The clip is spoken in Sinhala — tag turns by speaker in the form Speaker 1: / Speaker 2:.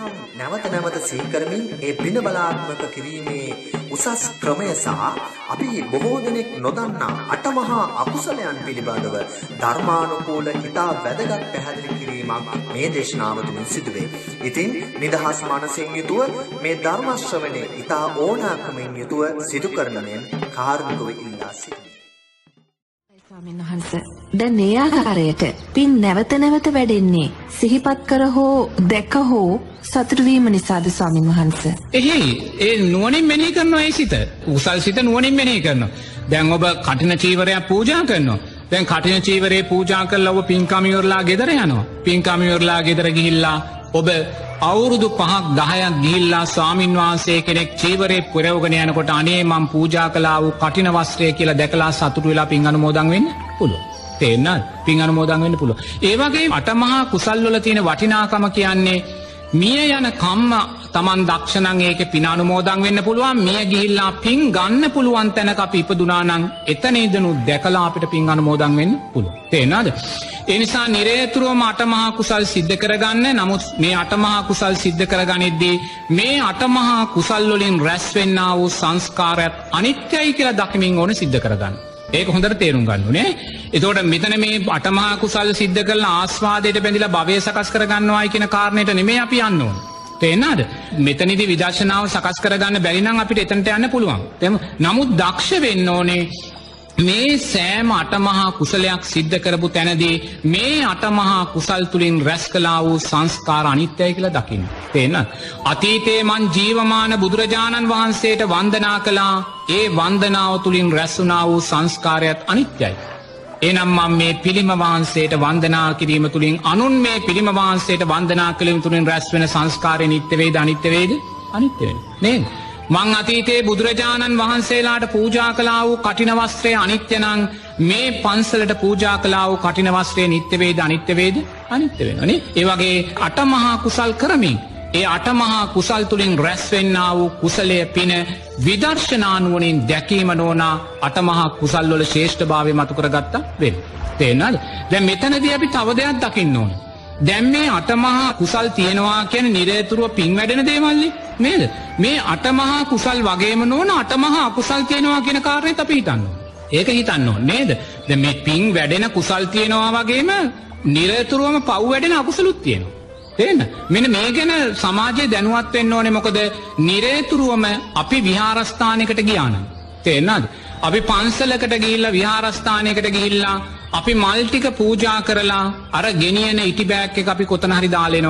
Speaker 1: පින්කම් නැවත නැවත සීකරමින් ඒ පින බලාත්මක කිරීමේ උසස් ක්‍රමය සහ අපි බොහෝ දෙනෙක් නොදන්නා අටමහා අකුසලයන් පිළිබඳව ධර්මානුකූල ඉතා වැදගත් පැහැදිලි කිරීමක් මේ දේශනාව තුළින් සිදුවේ. ඉතින් නිදහස් මනසින් යුතුව මේ ධර්ම ශ්‍රවණය ඉතා ඕනෑකමින් යුතුව සිදු කරන මෙන් කාර්මිකව ඉල්ලා සිටිමි.
Speaker 2: ස්වාමීන් වහන්ස. දැන් මේ ආකාරයට පින් නැවත නැවත වැඩෙන්නේ සිහිපත් කර හෝ දැක හෝ සතුටු වීම නිසාද ස්වාමීන් වහන්ස?
Speaker 3: එහි ඒ නුවනින් මෙනෙහි කරනවා ඒ සිත. උසල් සිත නුවනින් මෙනෙහි කරනවා. දැන් ඔබ කටින චීවරයක් පූජා කරනවා. දැන් කටින චීවරේ පූජා කරලා ඔබ පින්කමියවරලා ගෙදර යනවා. පින්කමියවරලා ගෙදර ගිහිල්ලා ඔබ අවුරුදු පහක් දහයක් ගිල්ලා ස්වාමින් වහන්සේ කෙනෙක් චීවරේ පුරවගෙන යනකොට අනේ මං පූජා කලා වූ කටින වස්ත්‍රය කියලා දැකලා සතුට වෙලා පින් අනුමෝදන් වෙන්න පුළුව. තේෙන්න්නත් පින් අනුමෝදන් වෙන්න පුළුව. ඒවගේ අටමහා කුසල්වල තියෙන වටිනාකම කියන්නේ මිය යන කම්ම තමන් දක්ෂණන් ඒක පිනානුමෝදන් වෙන්න පුළුවන් මිය ගිහිල්ලා පින් ගන්න පුළුවන් තැනක අප ඉපදුනානං එතන ඉදනු දැකලා අපිට පින් අනුමෝදන් වෙන්න පුළුව. තේනද. එනිසා නිරේතුරුවම අටමහා කුසල් සිද්ධ කරගන්න නමුත් මේ අටමහා කුසල් සිද්ධ කරගනිද්දී මේ අටමහා කුසල්ලොලින් රැස්වෙන්න වූ සංස්කාරයත් අනිත්‍යයි කියලා දකිමින් ඕන සිද්ධ කරගන්න. ඒක හොඳට තේරුම් ගන්නුනේ එතෝට මෙතන මේ අටමහා කුසල් සිද්ධ කල ආස්වාදයට බැඳිලා භවය සකස් කරගන්නවායි කියන කාරණයට නෙමේ අපි යන්න ඕන. තේනාද මෙතනිදි විදර්ශනාව සකස් කරගන්න බැරිනම් අපිට එතනට යන්න පුළුවන්. තෙම නමුත් දක්ෂ වෙන්න ඕනේ මේ සෑම අටමහා කුසලයක් සිද්ධ කරපු තැනදී මේ අටමහා කුසල් තුළින් රැස් කලා වූ සංස්කාර අනිත්‍යය කියලා දකින්න. තිේන. අතීතේ මන් ජීවමාන බුදුරජාණන් වහන්සේට වන්දනා කලා ඒ වන්දනාව තුළින් රැස්සුනා වූ සංස්කාරයත් අනිත්‍යයි. එනම් මං මේ පිළිම වහන්සේට වන්දනා කිරීම තුළින් අනුන් මේ පිළිම වහන්සේට වන්දනා කළින් තුළින් රැස් වෙන සංස්කාරය නිත්‍යවේද අනිත්‍යවේද අනිත්‍යවෙන. නේ. මං අතීතයේ බුදුරජාණන් වහන්සේලාට පූජා කලා වූ කටිනවස්ත්‍රය අනිත්‍යනං මේ පන්සලට පූජා කලා වූ කටිනවස්ත්‍රය නිත්‍යවේද අනිත්‍යවේද අනිත්‍ය වෙනනේ ඒවගේ අටමහා කුසල් කරමින් ඒ අටමහා කුසල් තුළින් රැස්වෙන්න වූ කුසලය පින විදර්ශනානුවනින් දැකීම නෝනා අටමහා කුසල්වල ශේෂ්ඨ භාවය මතුකරගත්ත වෙන්. තේනල් දැ මෙතනද අපි තව දෙයක් දකින්න ඕන. දැම් මේ අටමහා කුසල් තියෙනවා කියන නිරේතුරුව පින් වැඩෙන දේවල්ලි නේද. මේ අටමහා කුසල් වගේම නොන අටමහා අකුසල් තියෙනවා කියෙන කාරණය අප හිතන්න. ඒක හිතන්න නේද ද මේ පින් වැඩෙන කුසල් තියෙනවා වගේම නිරතුරුවම පව් වැඩෙන අකුසලුත් තියෙනවා. තේන මෙන මේ ගැන සමාජය දැනුවත් වෙන්න ඕනෙ මොකද නිරේතුරුවම අපි විහාරස්ථානකට ගියානම්. තේෙන්න්නද. අපි පන්සලකට ගිල්ල විහාරස්ථානයකට ගිහිල්ලා අපි මල්ටික පූජා කරලා අර ගෙනියන ඉටි බෑක්ක අපි කොතන හරි දාලෙනවා